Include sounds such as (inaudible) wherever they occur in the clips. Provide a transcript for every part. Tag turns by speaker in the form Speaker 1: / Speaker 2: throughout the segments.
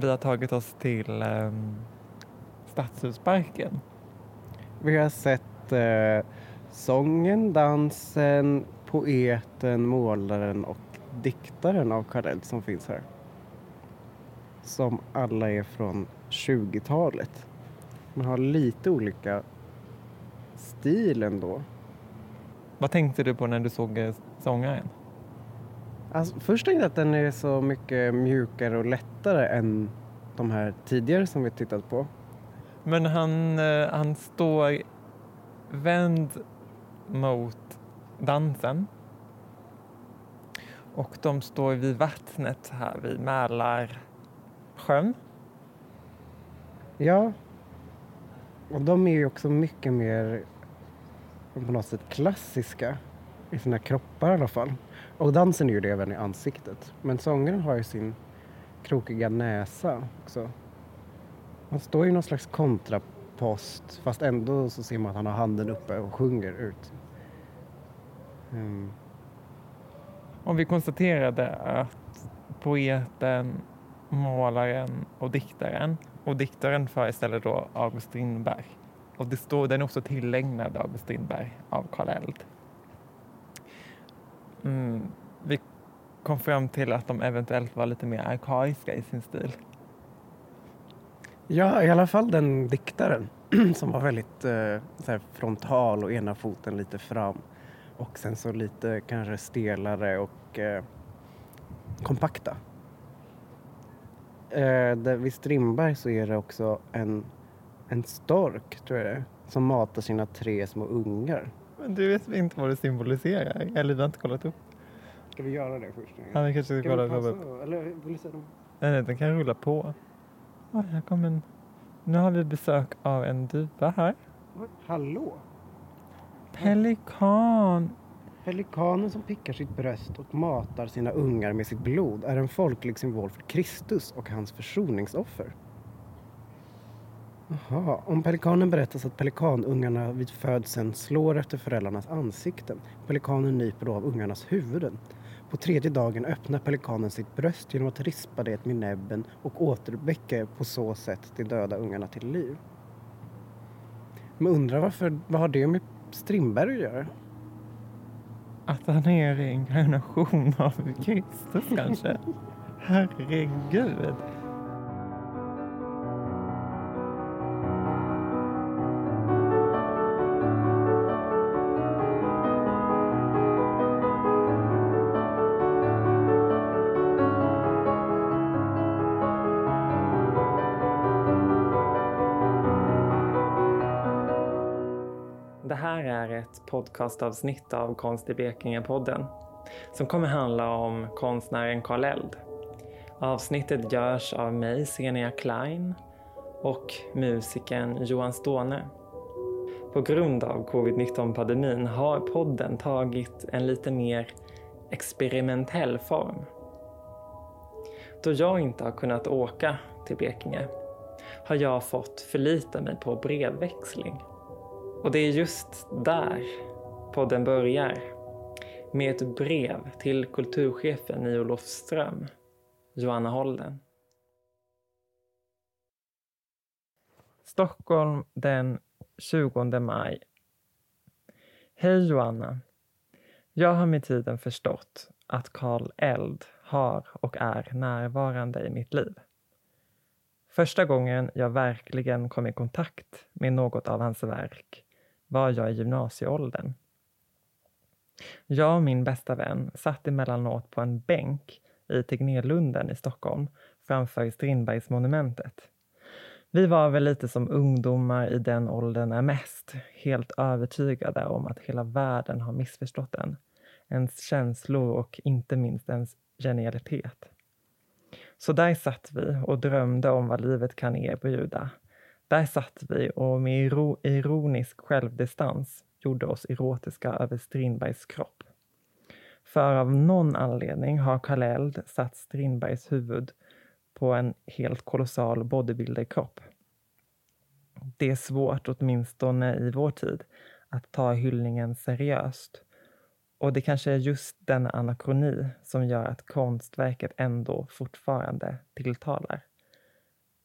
Speaker 1: Vi har tagit oss till eh, Stadshusparken.
Speaker 2: Vi har sett eh, sången, dansen, poeten, målaren och diktaren av Karel som finns här. Som alla är från 20-talet. Man har lite olika stil ändå.
Speaker 1: Vad tänkte du på när du såg eh, sångaren?
Speaker 2: Alltså, först tänkte jag att den är så mycket mjukare och lättare än de här tidigare som vi tittat på.
Speaker 1: Men han, eh, han står vänd mot dansen. Och de står vid vattnet här vid Mälarsjön.
Speaker 2: Ja. Och de är ju också mycket mer på något sätt klassiska i sina kroppar i alla fall. Och dansen är ju det även i ansiktet. Men sångaren har ju sin krokiga näsa också. Han står i någon slags kontrapost fast ändå så ser man att han har handen uppe och sjunger ut. Ehm. Mm.
Speaker 1: Och vi konstaterade att poeten, målaren och diktaren och diktaren föreställer då August Strindberg. Och det står, den är också tillägnad August Strindberg av Karl Eld. Mm, kom fram till att de eventuellt var lite mer arkaiska i sin stil.
Speaker 2: Ja, i alla fall den diktaren (clears throat) som var väldigt eh, så frontal och ena foten lite fram. Och sen så lite kanske stelare och eh, kompakta. Eh, där vid Strindberg så är det också en, en stork, tror jag det är, som matar sina tre små ungar.
Speaker 1: Men du vet inte vad det symboliserar? Eller du har inte kollat upp?
Speaker 2: Ska vi göra det först?
Speaker 1: Ja, vi kanske ska,
Speaker 2: ska
Speaker 1: kolla
Speaker 2: upp. Eller vill du se dem?
Speaker 1: Nej, nej, den kan rulla på. Oh, här kommer en... Nu har vi besök av en duva här.
Speaker 2: Hallå!
Speaker 1: Pelikan!
Speaker 2: Pelikanen som pickar sitt bröst och matar sina ungar med sitt blod är en folklig symbol för Kristus och hans försoningsoffer. Jaha, om pelikanen berättas att pelikanungarna vid födseln slår efter föräldrarnas ansikten. Pelikanen nyper då av ungarnas huvuden. På tredje dagen öppnar pelikanen sitt bröst genom att rispa det med näbben och återväcker på så sätt de döda ungarna till liv. Men undrar varför, vad har det med Strindberg att göra?
Speaker 1: Att han är reinkarnation av Kristus kanske? (laughs) Herregud. Här är ett podcastavsnitt av Konst i Blekinge-podden som kommer handla om konstnären Karl Eld. Avsnittet görs av mig, Senia Klein, och musikern Johan Ståne. På grund av covid-19-pandemin har podden tagit en lite mer experimentell form. Då jag inte har kunnat åka till Blekinge har jag fått förlita mig på brevväxling. Och det är just där podden börjar. Med ett brev till kulturchefen i Olofström, Johanna Holden. Stockholm den 20 maj. Hej Johanna. Jag har med tiden förstått att Karl Eld har och är närvarande i mitt liv. Första gången jag verkligen kom i kontakt med något av hans verk var jag i gymnasieåldern. Jag och min bästa vän satt emellanåt på en bänk i Tegnérlunden i Stockholm framför Strindbergsmonumentet. Vi var väl lite som ungdomar i den åldern är mest, helt övertygade om att hela världen har missförstått en, ens känslor och inte minst ens genialitet. Så där satt vi och drömde om vad livet kan erbjuda där satt vi och med ironisk självdistans gjorde oss erotiska över Strindbergs kropp. För av någon anledning har Karl satt Strindbergs huvud på en helt kolossal bodybuilderkropp. Det är svårt, åtminstone i vår tid, att ta hyllningen seriöst. Och det kanske är just denna anakroni som gör att konstverket ändå fortfarande tilltalar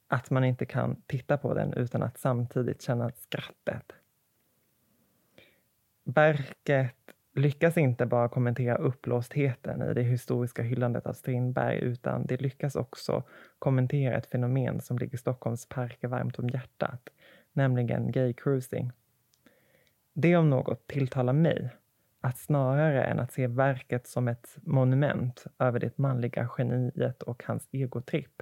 Speaker 1: att man inte kan titta på den utan att samtidigt känna skrattet. Verket lyckas inte bara kommentera uppblåstheten i det historiska hyllandet av Strindberg utan det lyckas också kommentera ett fenomen som ligger Stockholms parker varmt om hjärtat, nämligen gay cruising. Det om något tilltalar mig, att snarare än att se verket som ett monument över det manliga geniet och hans egotripp,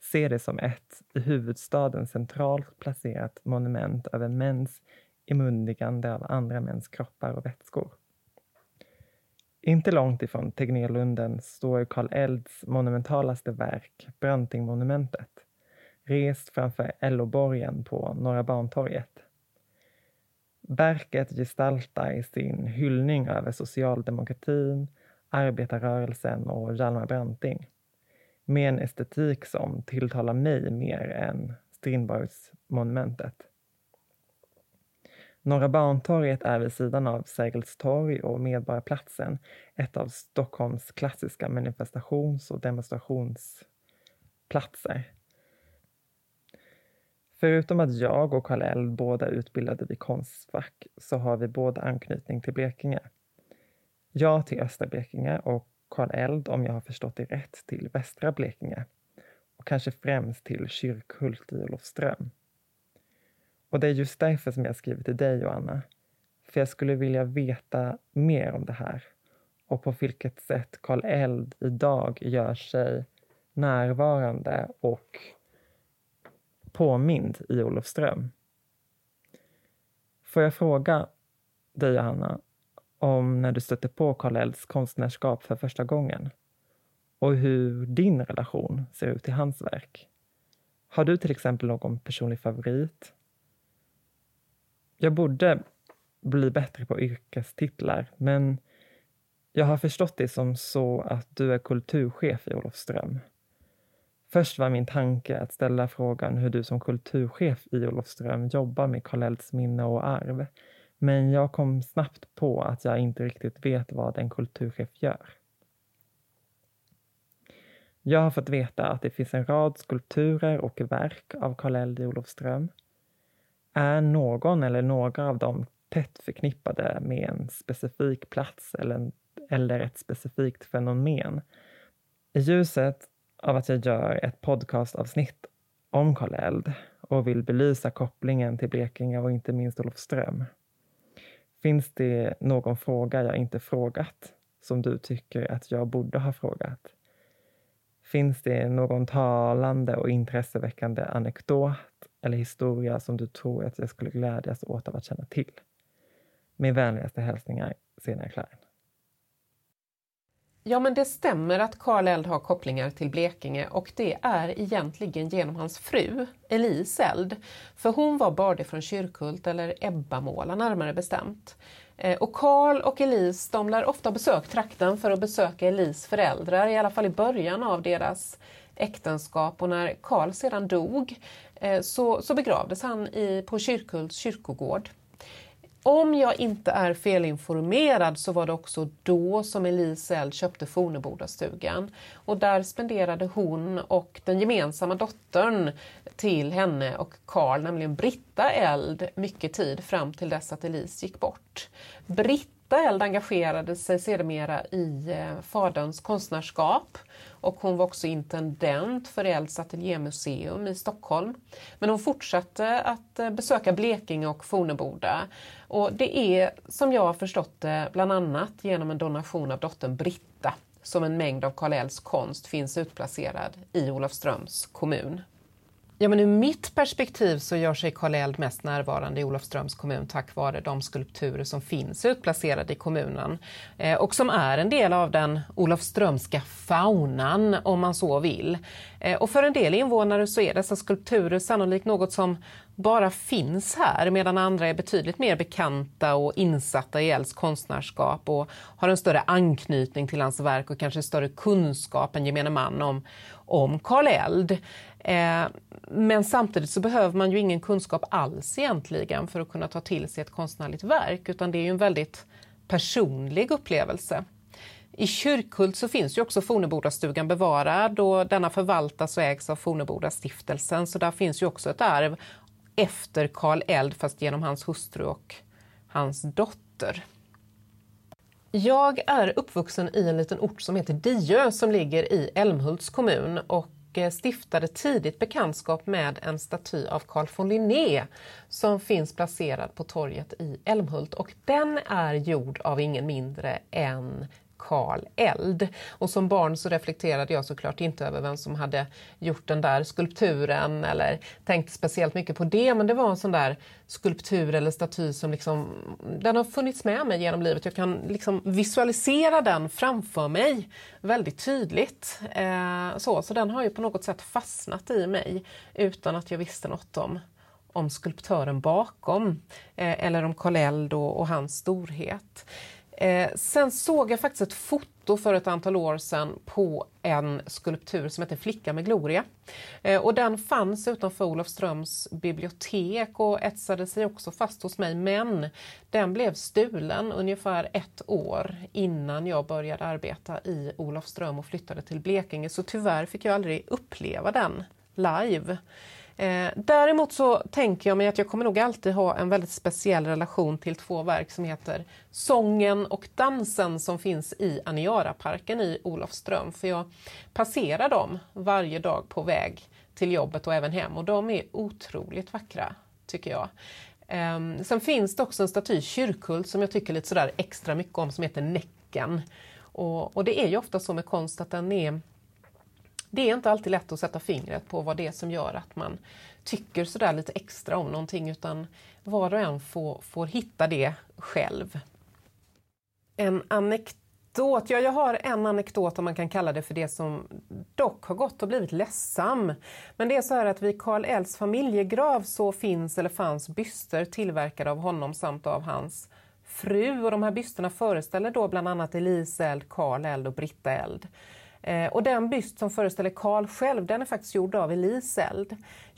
Speaker 1: se det som ett i huvudstaden centralt placerat monument över mäns imundigande av andra mäns kroppar och vätskor. Inte långt ifrån Tegnérlunden står Karl Elds monumentalaste verk, Brantingmonumentet, rest framför Elloborgen på Norra Bantorget. Verket gestaltar i sin hyllning över socialdemokratin, arbetarrörelsen och Hjalmar Branting med en estetik som tilltalar mig mer än Strindbergsmonumentet. Norra Bantorget är vid sidan av Sergels torg och Medborgarplatsen ett av Stockholms klassiska manifestations och demonstrationsplatser. Förutom att jag och Karl båda är utbildade vid Konstfack så har vi båda anknytning till Blekinge. Jag till östra Blekinge och Karl Eld, om jag har förstått det rätt, till västra Blekinge och kanske främst till Kyrkhult i Olofström. Och det är just därför som jag skriver till dig, Joanna. För jag skulle vilja veta mer om det här och på vilket sätt Karl Eld idag gör sig närvarande och påmind i Olofström. Får jag fråga dig, Johanna, om när du stötte på Karl Elds konstnärskap för första gången och hur din relation ser ut till hans verk? Har du till exempel någon personlig favorit? Jag borde bli bättre på yrkestitlar, men jag har förstått det som så att du är kulturchef i Olofström. Först var min tanke att ställa frågan hur du som kulturchef i Olofström jobbar med Karl Elds minne och arv. Men jag kom snabbt på att jag inte riktigt vet vad en kulturchef gör. Jag har fått veta att det finns en rad skulpturer och verk av Karl Eld i Olofström. Är någon eller några av dem tätt förknippade med en specifik plats eller, eller ett specifikt fenomen? I ljuset av att jag gör ett podcastavsnitt om Karl Eld och vill belysa kopplingen till Blekinge och inte minst Olofström. Finns det någon fråga jag inte frågat som du tycker att jag borde ha frågat? Finns det någon talande och intresseväckande anekdot eller historia som du tror att jag skulle glädjas åt av att känna till? Med vänligaste hälsningar, Sena Klein.
Speaker 3: Ja, men det stämmer att Karl Eld har kopplingar till Blekinge och det är egentligen genom hans fru, Elise Eld. För hon var barde från Kyrkhult, eller Ebbamåla närmare bestämt. Eh, och Karl och Elise de lär ofta besökt trakten för att besöka Elis föräldrar, i alla fall i början av deras äktenskap. Och när Karl sedan dog eh, så, så begravdes han i, på Kyrkhults kyrkogård. Om jag inte är felinformerad så var det också då som Elise Eld köpte Fornebodastugan. Och där spenderade hon och den gemensamma dottern till henne och Karl, nämligen Britta Eld, mycket tid fram till dess att Elise gick bort. Britta Eld engagerade sig sedermera i eh, faderns konstnärskap och hon var också intendent för Elds ateljémuseum i Stockholm. Men hon fortsatte att eh, besöka Blekinge och Forneboda. Och det är, som jag har förstått det, bland annat genom en donation av dottern Britta som en mängd av Karl Elds konst finns utplacerad i Olofströms kommun. Ja, men ur mitt perspektiv så gör sig Karl Eld mest närvarande i Olofströms kommun tack vare de skulpturer som finns utplacerade i kommunen eh, och som är en del av den olofströmska faunan om man så vill. Eh, och för en del invånare så är dessa skulpturer sannolikt något som bara finns här medan andra är betydligt mer bekanta och insatta i Els konstnärskap och har en större anknytning till hans verk och kanske större kunskap än gemene man om, om Karl Eld. Eh, men samtidigt så behöver man ju ingen kunskap alls egentligen för att kunna ta till sig ett konstnärligt verk utan det är ju en väldigt personlig upplevelse. I Kyrkhult så finns ju också Fornebodastugan bevarad och denna förvaltas och ägs av Fornebodastiftelsen så där finns ju också ett arv efter Karl Eld fast genom hans hustru och hans dotter. Jag är uppvuxen i en liten ort som heter Diö som ligger i Älmhults kommun och eh, stiftade tidigt bekantskap med en staty av Carl von Linné som finns placerad på torget i Älmhult och den är gjord av ingen mindre än Karl Eld. Och som barn så reflekterade jag såklart inte över vem som hade gjort den där skulpturen eller tänkte speciellt mycket på det, men det var en sån där skulptur eller staty som liksom, den har funnits med mig genom livet. Jag kan liksom visualisera den framför mig väldigt tydligt. Eh, så, så den har ju på något sätt fastnat i mig utan att jag visste något om om skulptören bakom, eh, eller om Karl Eld och, och hans storhet. Eh, sen såg jag faktiskt ett foto för ett antal år sedan på en skulptur som heter Flicka med gloria. Eh, och den fanns utanför Olofströms bibliotek och etsade sig också fast hos mig men den blev stulen ungefär ett år innan jag började arbeta i Olofström och flyttade till Blekinge så tyvärr fick jag aldrig uppleva den live. Eh, däremot så tänker jag mig att jag kommer nog alltid ha en väldigt speciell relation till två verk som heter Sången och dansen som finns i Aniara-parken i Olofström. För jag passerar dem varje dag på väg till jobbet och även hem och de är otroligt vackra tycker jag. Eh, sen finns det också en staty i Kyrkhult som jag tycker lite sådär extra mycket om som heter Näcken. Och, och det är ju ofta så med konst att den är det är inte alltid lätt att sätta fingret på vad det är som gör att man tycker sådär lite extra om någonting utan var och en får, får hitta det själv. En anekdot, ja jag har en anekdot om man kan kalla det för det som dock har gått och blivit ledsam. Men det är så här att vid Karl Elds familjegrav så finns eller fanns byster tillverkade av honom samt av hans fru och de här bysterna föreställer då bland annat Elise Eld, Karl Eld och Britta Eld. Eh, och den byst som föreställer Karl själv, den är faktiskt gjord av Elise Eld.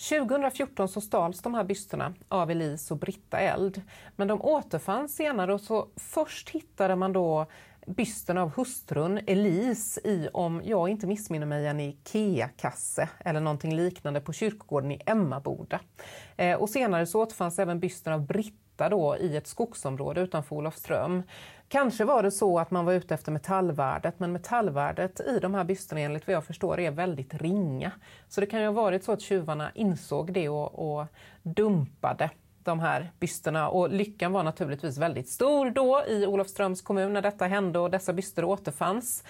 Speaker 3: 2014 så stals de här bysterna av Elise och Britta Eld. Men de återfanns senare och så först hittade man då bysten av hustrun Elise i, om jag inte missminner mig, en IKEA-kasse eller någonting liknande på kyrkogården i Emmaboda. Eh, och senare så återfanns även bysten av Britta då i ett skogsområde utanför Olofström. Kanske var det så att man var ute efter metallvärdet, men metallvärdet i de här bysterna enligt vad jag förstår är väldigt ringa. Så det kan ju ha varit så att tjuvarna insåg det och, och dumpade de här bysterna och lyckan var naturligtvis väldigt stor då i Olofströms kommun när detta hände och dessa byster återfanns.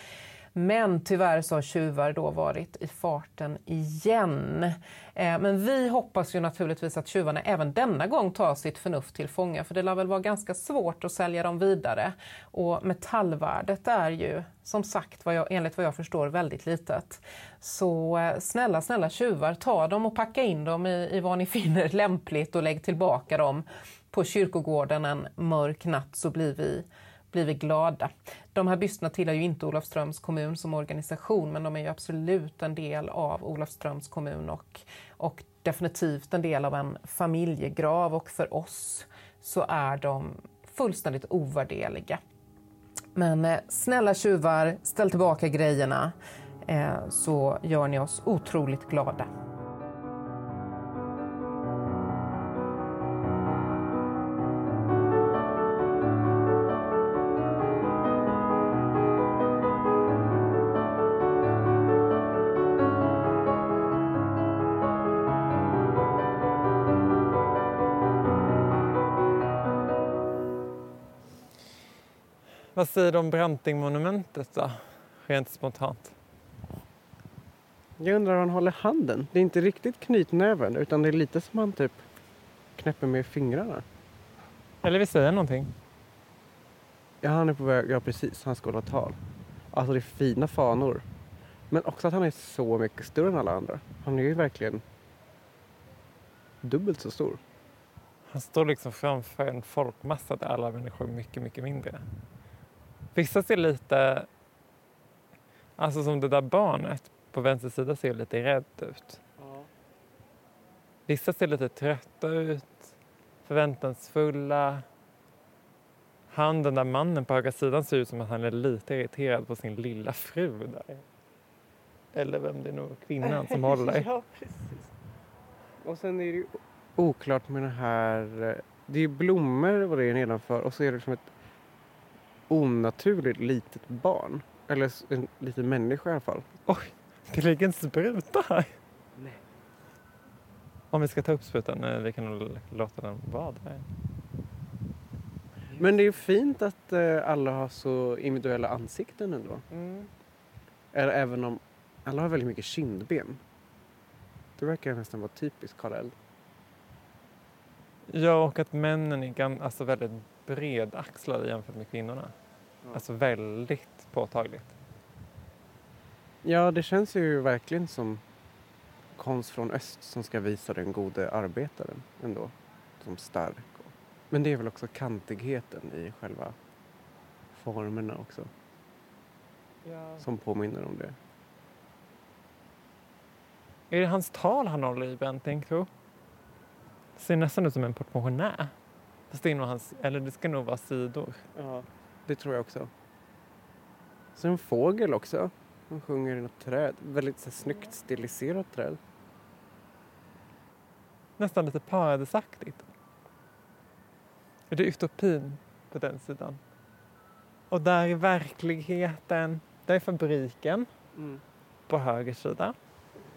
Speaker 3: Men tyvärr så har tjuvar då varit i farten igen. Eh, men vi hoppas ju naturligtvis att tjuvarna även denna gång tar sitt förnuft till fånga för det lär väl vara ganska svårt att sälja dem vidare. Och metallvärdet är ju som sagt vad jag, enligt vad jag förstår väldigt litet. Så eh, snälla, snälla tjuvar, ta dem och packa in dem i, i vad ni (laughs) finner lämpligt och lägg tillbaka dem på kyrkogården en mörk natt så blir vi blir vi glada. De här bysterna tillhör ju inte Olofströms kommun som organisation men de är ju absolut en del av Olofströms kommun och, och definitivt en del av en familjegrav och för oss så är de fullständigt ovärderliga. Men eh, snälla tjuvar, ställ tillbaka grejerna eh, så gör ni oss otroligt glada.
Speaker 1: Vad säger du om Brantingmonumentet då, rent spontant?
Speaker 2: Jag undrar hur han håller handen. Det är inte riktigt knytnäven utan det är lite som han typ knäpper med fingrarna.
Speaker 1: Eller vi säger någonting.
Speaker 2: Ja, han är på väg. Ja, precis. Han ska hålla tal. Alltså det är fina fanor. Men också att han är så mycket större än alla andra. Han är ju verkligen dubbelt så stor.
Speaker 1: Han står liksom framför en folkmassa där alla människor är mycket, mycket mindre. Vissa ser lite, alltså som det där barnet på vänster sida ser lite rädd ut. Ja. Vissa ser lite trötta ut, förväntansfulla. Han, den där mannen på högra sidan ser ut som att han är lite irriterad på sin lilla fru där. Eller vem det är nog, kvinnan som (laughs) håller.
Speaker 2: ja, precis. Och sen är det ju oklart med det här. Det är ju blommor och det är nedanför och så är det som ett onaturligt litet barn. Eller en liten människa i alla fall.
Speaker 1: Det ligger en spruta här.
Speaker 2: Nej.
Speaker 1: Om vi ska ta upp sprutan, eh, vi kan låta den vara där.
Speaker 2: Men det är ju fint att eh, alla har så individuella ansikten ändå. Eller även om alla har väldigt mycket kindben. Det verkar nästan vara typiskt Karl.
Speaker 1: Ja, och att männen är alltså väldigt bredaxlade jämfört med kvinnorna.
Speaker 2: Ja.
Speaker 1: Alltså väldigt påtagligt.
Speaker 2: Ja, det känns ju verkligen som konst från öst som ska visa den gode arbetaren ändå. Som stark. Men det är väl också kantigheten i själva formerna också som påminner om det.
Speaker 1: Är det hans tal han håller i, Benting, tro? Ser nästan ut som en portmonnä. Fast det är nog hans, eller det ska nog vara sidor.
Speaker 2: Ja, det tror jag också. Så en fågel också. Han sjunger i något träd. Väldigt så här, snyggt stiliserat träd.
Speaker 1: Nästan lite paradisaktigt. Är det utopin på den sidan? Och där är verkligheten. Där är fabriken på höger sida.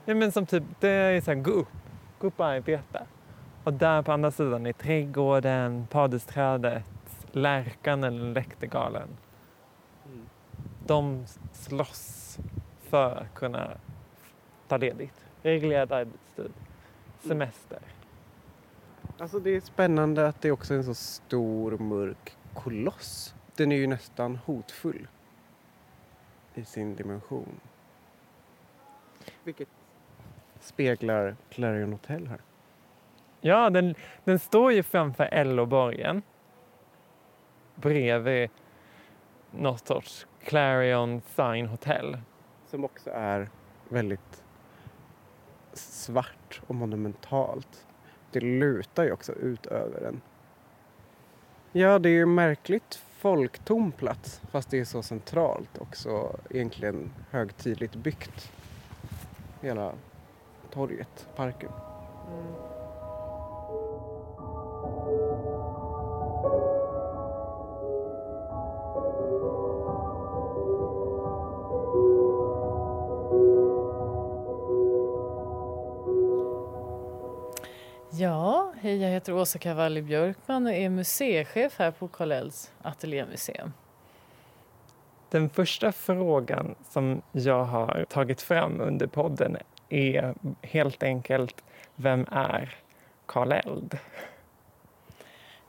Speaker 1: Ja, men som typ, det är så här, gå upp, gå upp och arbeta. Och där på andra sidan är trädgården, paradisträdet, lärkan eller läktergalen.
Speaker 2: Mm.
Speaker 1: De slåss för att kunna ta ledigt. Reglerad arbetstid, semester.
Speaker 2: Alltså det är spännande att det också är en så stor mörk koloss. Den är ju nästan hotfull i sin dimension. Vilket speglar Clarion Hotel här.
Speaker 1: Ja, den, den står ju framför LO-borgen. Bredvid något sorts Clarion Sign Hotel.
Speaker 2: Som också är väldigt svart och monumentalt. Det lutar ju också ut över den. Ja, det är ju märkligt folktom plats fast det är så centralt och så egentligen högtidligt byggt. Hela torget, parken.
Speaker 4: Ja, hej, jag heter Åsa Cavalli Björkman och är museichef här på Karl Ells ateljémuseum.
Speaker 1: Den första frågan som jag har tagit fram under podden är helt enkelt Vem är Karl Eld?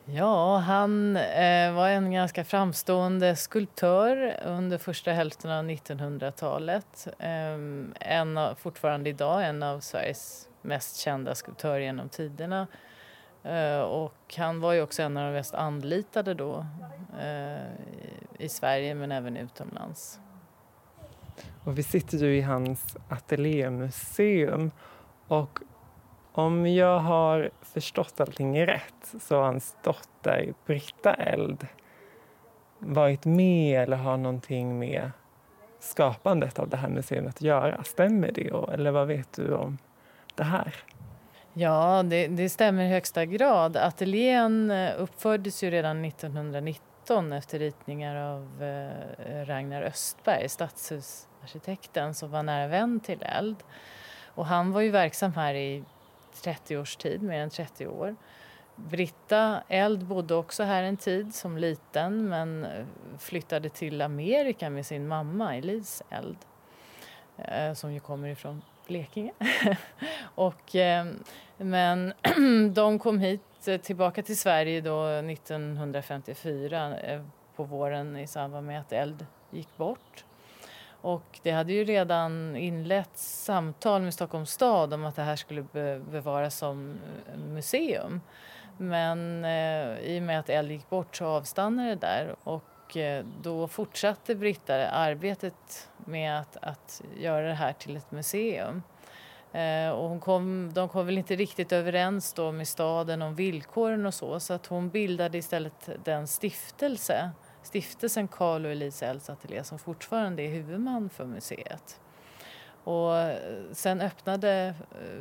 Speaker 4: Ja, han eh, var en ganska framstående skulptör under första hälften av 1900-talet. Eh, en av, fortfarande idag en av Sveriges mest kända skulptörer genom tiderna. Eh, och han var ju också en av de mest anlitade då eh, i, Sverige men även utomlands.
Speaker 1: Och vi sitter ju i hans ateljémuseum och om jag har förstått allting rätt så har hans dotter Britta Eld varit med eller har någonting med skapandet av det här museet att göra. Stämmer det? Eller vad vet du om det här?
Speaker 4: Ja, det, det stämmer i högsta grad. Ateljén eh, uppfördes ju redan 1919 efter ritningar av eh, Ragnar Östberg, stadshusarkitekten som var nära vän till Eld. Och han var ju verksam här i 30 års tid, mer än 30 år. Britta Eld bodde också här en tid som liten men eh, flyttade till Amerika med sin mamma Elise Eld som ju kommer ifrån Blekinge. (laughs) och, ehm, men (clears throat) de kom hit eh, tillbaka till Sverige då 1954 eh, på våren i samband med att eld gick bort. Och det hade ju redan inletts samtal med Stockholms stad om att det här skulle bevaras som eh, museum. Men eh, i och med att eld gick bort så avstannade det där och Eh, då fortsatte Britta arbetet med att, att göra det här till ett museum. Eh, och hon kom, de kom väl inte riktigt överens då med staden om villkoren och så så att hon bildade istället den stiftelse, stiftelsen Carl och Elise Els Ateljé som fortfarande är huvudman för museet. Och eh, sen öppnade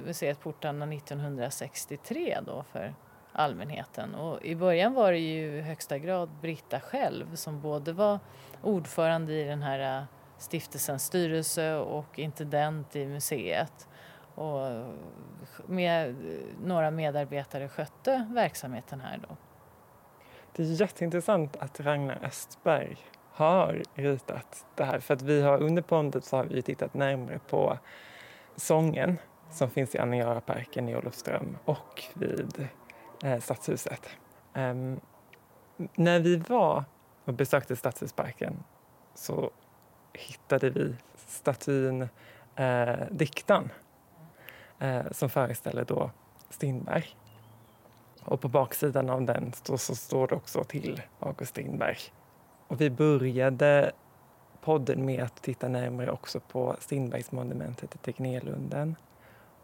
Speaker 4: museet portarna 1963 då för allmänheten. Och I början var det ju i högsta grad Britta själv som både var ordförande i den här äh, stiftelsens styrelse och intendent i museet. Och med äh, några medarbetare skötte verksamheten här då.
Speaker 1: Det är jätteintressant att Ragnar Östberg har ritat det här. För att vi har under pondet så har vi tittat närmare på sången som finns i Aniara-parken i Olofström och vid eh, Stadshuset. Um, när vi var och besökte Stadshusparken så hittade vi statyn eh, Diktan eh, som föreställer då Strindberg. Och på baksidan av den så, så står det också till August Strindberg. Och vi började podden med att titta närmare också på Strindbergsmonumentet i Tegnérlunden.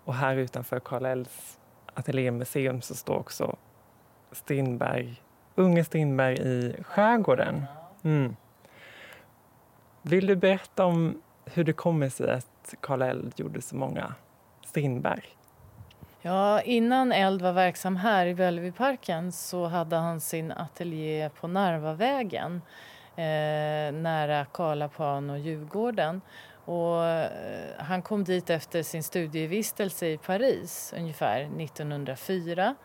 Speaker 1: Och här utanför Karl Ells ateljémuseum så står också Strindberg, unge Strindberg i skärgården. Mm. Vill du berätta om hur det kommer sig att Karl Eld gjorde så många Strindberg?
Speaker 4: Ja, innan Eld var verksam här i Bellevueparken så hade han sin ateljé på Narvavägen eh, nära Karlaplan och Djurgården. Och, eh, han kom dit efter sin studievistelse i Paris ungefär 1904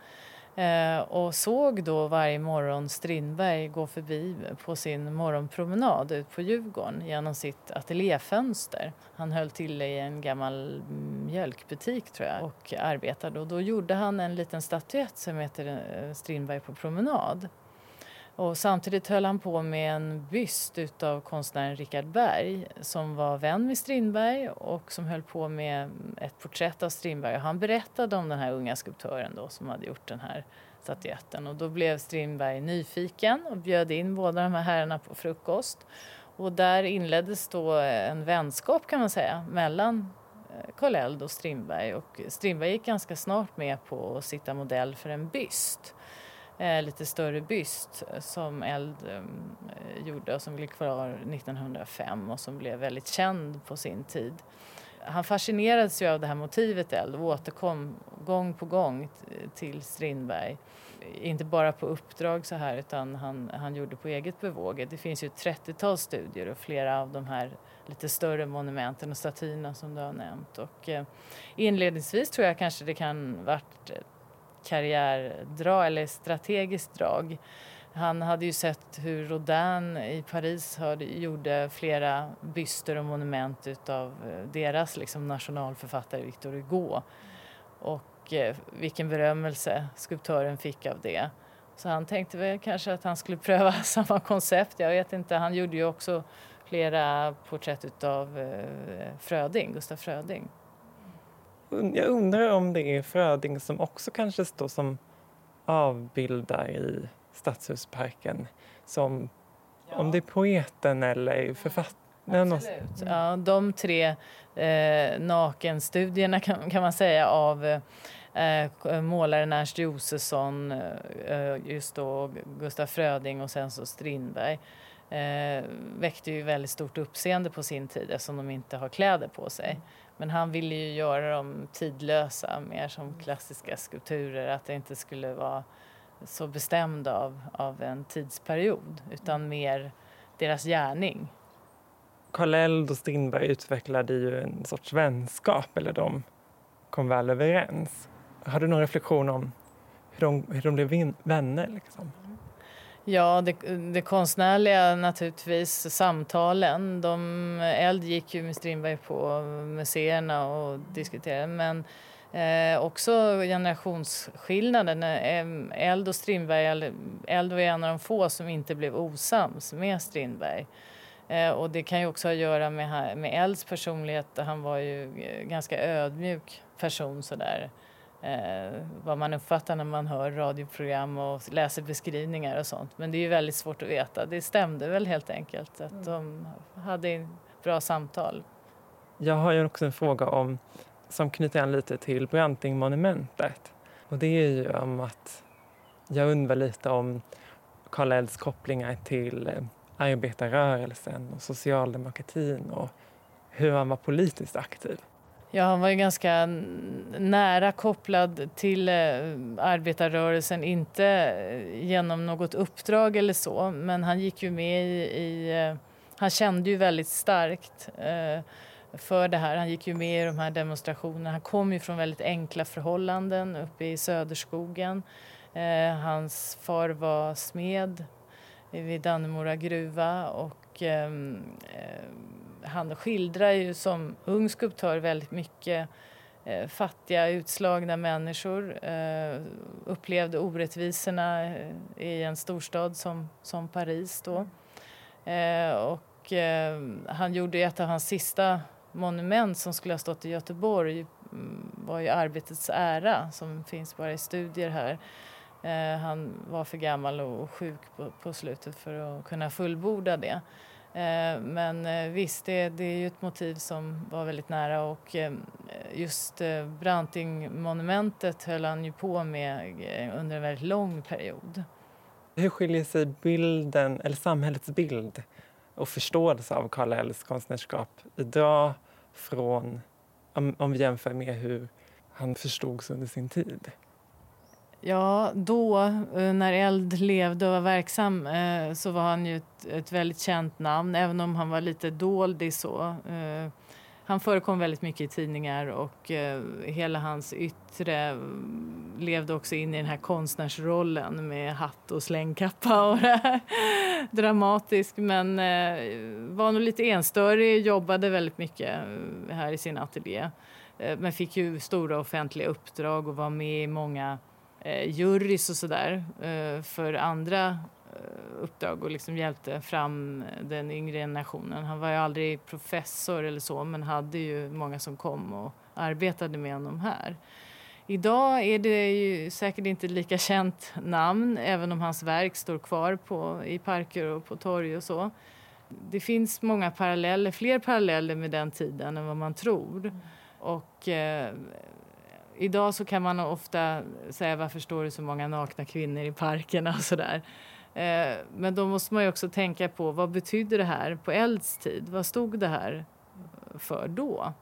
Speaker 4: eh, och såg då varje morgon Strindberg gå förbi på sin morgonpromenad ut på Djurgården genom sitt ateljéfönster. Han höll till i en gammal mjölkbutik tror jag och arbetade och då gjorde han en liten statyett som heter eh, Strindberg på promenad. Och samtidigt höll han på med en byst av konstnären Richard Berg som var vän med Strindberg och som höll på med ett porträtt av Strindberg. Och han berättade om den här unga skulptören då som hade gjort den här statyetten. Och då blev Strindberg nyfiken och bjöd in båda de här herrarna på frukost. Och där inleddes då en vänskap kan man säga mellan eh, Karl Eld och Strindberg. Och Strindberg gick ganska snart med på att sitta modell för en byst eh, lite större byst eh, som Eld ehm, eh, gjorde och som blev kvar 1905 och som blev väldigt känd på sin tid. Han fascinerades ju av det här motivet Eld och återkom gång på gång till Strindberg. Inte bara på uppdrag så här utan han, han gjorde på eget bevåg. Det finns ju ett 30-tal studier och flera av de här lite större monumenten och statyerna som du har nämnt. Och, eh, inledningsvis tror jag kanske det kan varit karriärdrag eller strategiskt drag. Han hade ju sett hur Rodin i Paris hörde, gjorde flera byster och monument av eh, deras liksom, nationalförfattare Victor Hugo. Och eh, vilken berömmelse skulptören fick av det. Så han tänkte väl kanske att han skulle (laughs) pröva samma koncept. Jag vet inte, han gjorde ju också flera porträtt av eh, Fröding, Gustaf Fröding
Speaker 1: jag undrar om det är Fröding som också kanske står som avbildar i Stadshusparken. Som, ja. Om det är poeten eller författaren.
Speaker 4: Absolut. Ja, de tre eh, nakenstudierna kan, kan man säga av eh, målaren Ernst Josefsson, eh, just då Gustaf Fröding och sen så Strindberg eh, väckte ju väldigt stort uppseende på sin tid eftersom de inte har kläder på sig. Men han ville ju göra dem tidlösa, mer som klassiska skulpturer, att det inte skulle vara så bestämd av, av en tidsperiod utan mer deras gärning.
Speaker 1: Karl Eld och Strindberg utvecklade ju en sorts vänskap, eller de kom väl överens. Har du någon reflektion om hur de, hur de blev vänner? Liksom?
Speaker 4: Ja, det, det konstnärliga naturligtvis, samtalen. De, Eld gick ju med Strindberg på museerna och diskuterade men eh, också generationsskillnaden. Eh, Eld och Strindberg, Eld var en av de få som inte blev osams med Strindberg. Eh, och det kan ju också ha att göra med, med Elds personlighet. Han var ju eh, ganska ödmjuk person sådär eh, vad man uppfattar när man hör radioprogram och läser beskrivningar och sånt. Men det är ju väldigt svårt att veta. Det stämde väl helt enkelt att de hade bra samtal.
Speaker 1: Jag har ju också en fråga om som knyter an lite till Brantingmonumentet. Och det är ju om att jag undrar lite om Karl Elds kopplingar till eh, arbetarrörelsen och socialdemokratin och hur han var politiskt aktiv.
Speaker 4: Ja, han var ju ganska nära kopplad till eh, arbetarrörelsen, inte eh, genom något uppdrag eller så, men han gick ju med i, i eh, han kände ju väldigt starkt eh, för det här. Han gick ju med i de här demonstrationerna. Han kom ju från väldigt enkla förhållanden uppe i Söderskogen. Eh, hans far var smed vid Dannemora gruva och ehm, han skildrar ju som ung skulptör väldigt mycket eh, fattiga, utslagna människor. Eh, upplevde orättvisorna eh, i en storstad som, som Paris då. Eh, och eh, han gjorde ett av hans sista monument som skulle ha stått i Göteborg mm, var ju Arbetets ära som finns bara i studier här. Eh, han var för gammal och sjuk på, på slutet för att kunna fullborda det. Eh, men eh, visst, det, det, är ju ett motiv som var väldigt nära och eh, just Brantingmonumentet höll han ju på med under en väldigt lång period.
Speaker 1: Hur skiljer sig bilden, eller samhällets bild och förståelse av Karl Ells konstnärskap idag från, om, om vi jämför med hur han förstods under sin tid?
Speaker 4: Ja, då eh, när Eld levde och var verksam eh, så var han ju ett, ett väldigt känt namn, även om han var lite dold så. Eh, han förekom väldigt mycket i tidningar och hela hans yttre mm, levde också in i den här konstnärsrollen med hatt och slängkappa och (laughs) dramatisk men var nog lite enstörig, jobbade väldigt mycket här i sin ateljé. Men fick ju stora offentliga uppdrag och var med i många eh, jurys och sådär eh, för andra eh, uppdrag och liksom hjälpte fram den yngre generationen. Han var ju aldrig professor eller så men hade ju många som kom och arbetade med honom här. Idag är det ju säkert inte lika känt namn även om hans verk står kvar på, i parker och på torg och så. Det finns många paralleller, fler paralleller med den tiden än vad man tror. Mm. Och eh, idag så kan man ofta säga varför står det så många nakna kvinnor i parkerna (laughs) och sådär. Eh, men då måste man ju också tänka på vad betydde det här på Elds tid? Vad stod det här för då?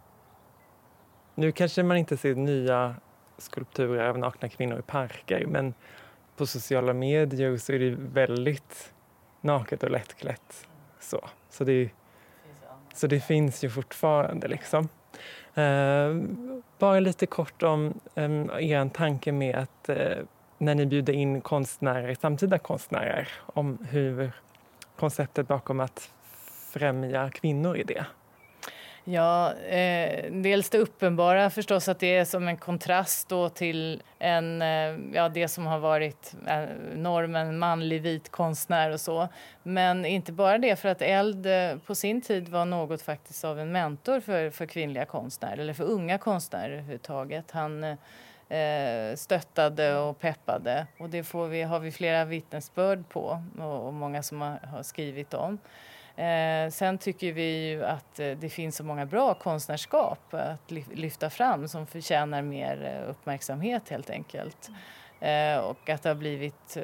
Speaker 1: Nu kanske man inte ser nya skulpturer av nakna kvinnor i parker men på sociala medier så är det väldigt naket och lättklätt. Så, så, det, så det finns ju fortfarande liksom. Bara lite kort om um, er tanke med att uh, när ni bjuder in konstnärer, samtida konstnärer, om hur konceptet bakom att främja kvinnor i det.
Speaker 4: Ja, eh, dels det uppenbara förstås att det är som en kontrast då till en, eh, ja, det som har varit eh, normen, manlig vit konstnär och så. Men inte bara det, för att Eld eh, på sin tid var något faktiskt av en mentor för, för kvinnliga konstnärer, eller för unga konstnärer överhuvudtaget. Han eh, stöttade och peppade och det får vi, har vi flera vittnesbörd på och, och många som har, har skrivit om. Eh, sen tycker vi ju att eh, det finns så många bra konstnärskap att lyfta fram som förtjänar mer eh, uppmärksamhet helt enkelt. Eh, och att det har blivit eh,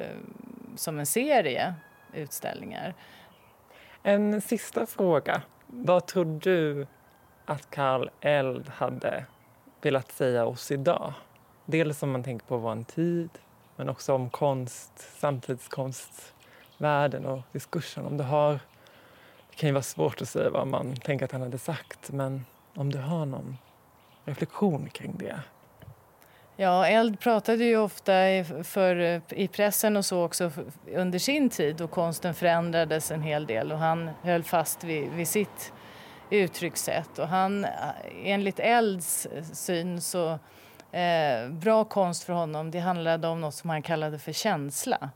Speaker 4: som en serie utställningar.
Speaker 1: En sista fråga. Vad tror du att Karl Eld hade velat säga oss idag? Dels om man tänker på vår tid, men också om konst, samtidskonstvärlden och diskursen. Om du har kan ju vara svårt att säga vad man tänker att han hade sagt men om du har någon reflektion kring det?
Speaker 4: Ja, Eld pratade ju ofta i, för, i pressen och så också under sin tid och konsten förändrades en hel del och han höll fast vid, vid sitt uttryckssätt. Och han, enligt Elds syn så eh, bra konst för honom det handlade om något som han kallade för känsla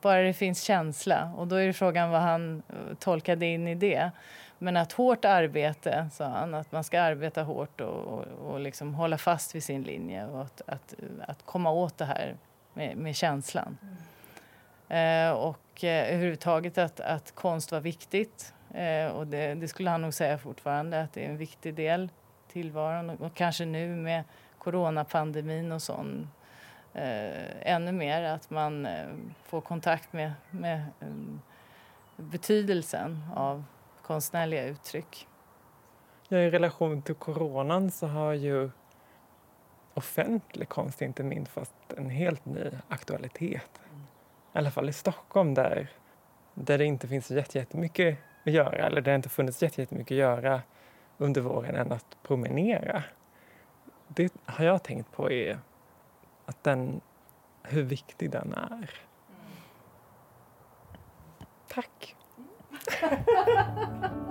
Speaker 4: bara det finns känsla. Och då är frågan vad han eh, tolkade in i det. Men att hårt arbete, sa han, att man ska arbeta hårt och, och, och liksom hålla fast vid sin linje och att, att, att komma åt det här med, med känslan. Mm. Eh, och eh, överhuvudtaget att, att konst var viktigt. Eh, och det, det, skulle han nog säga fortfarande, att det är en viktig del tillvaron och, och kanske nu med coronapandemin och sånt eh, ännu mer att man eh, får kontakt med, med eh, betydelsen av konstnärliga uttryck.
Speaker 1: Ja, I relation till coronan så har ju offentlig konst inte minst fått en helt ny aktualitet. I alla fall i Stockholm där, där det inte finns jättemycket att göra eller där det inte funnits jättemycket att göra under våren än att promenera. Det har jag tänkt på är att den, hur viktig den är. Tack! (laughs)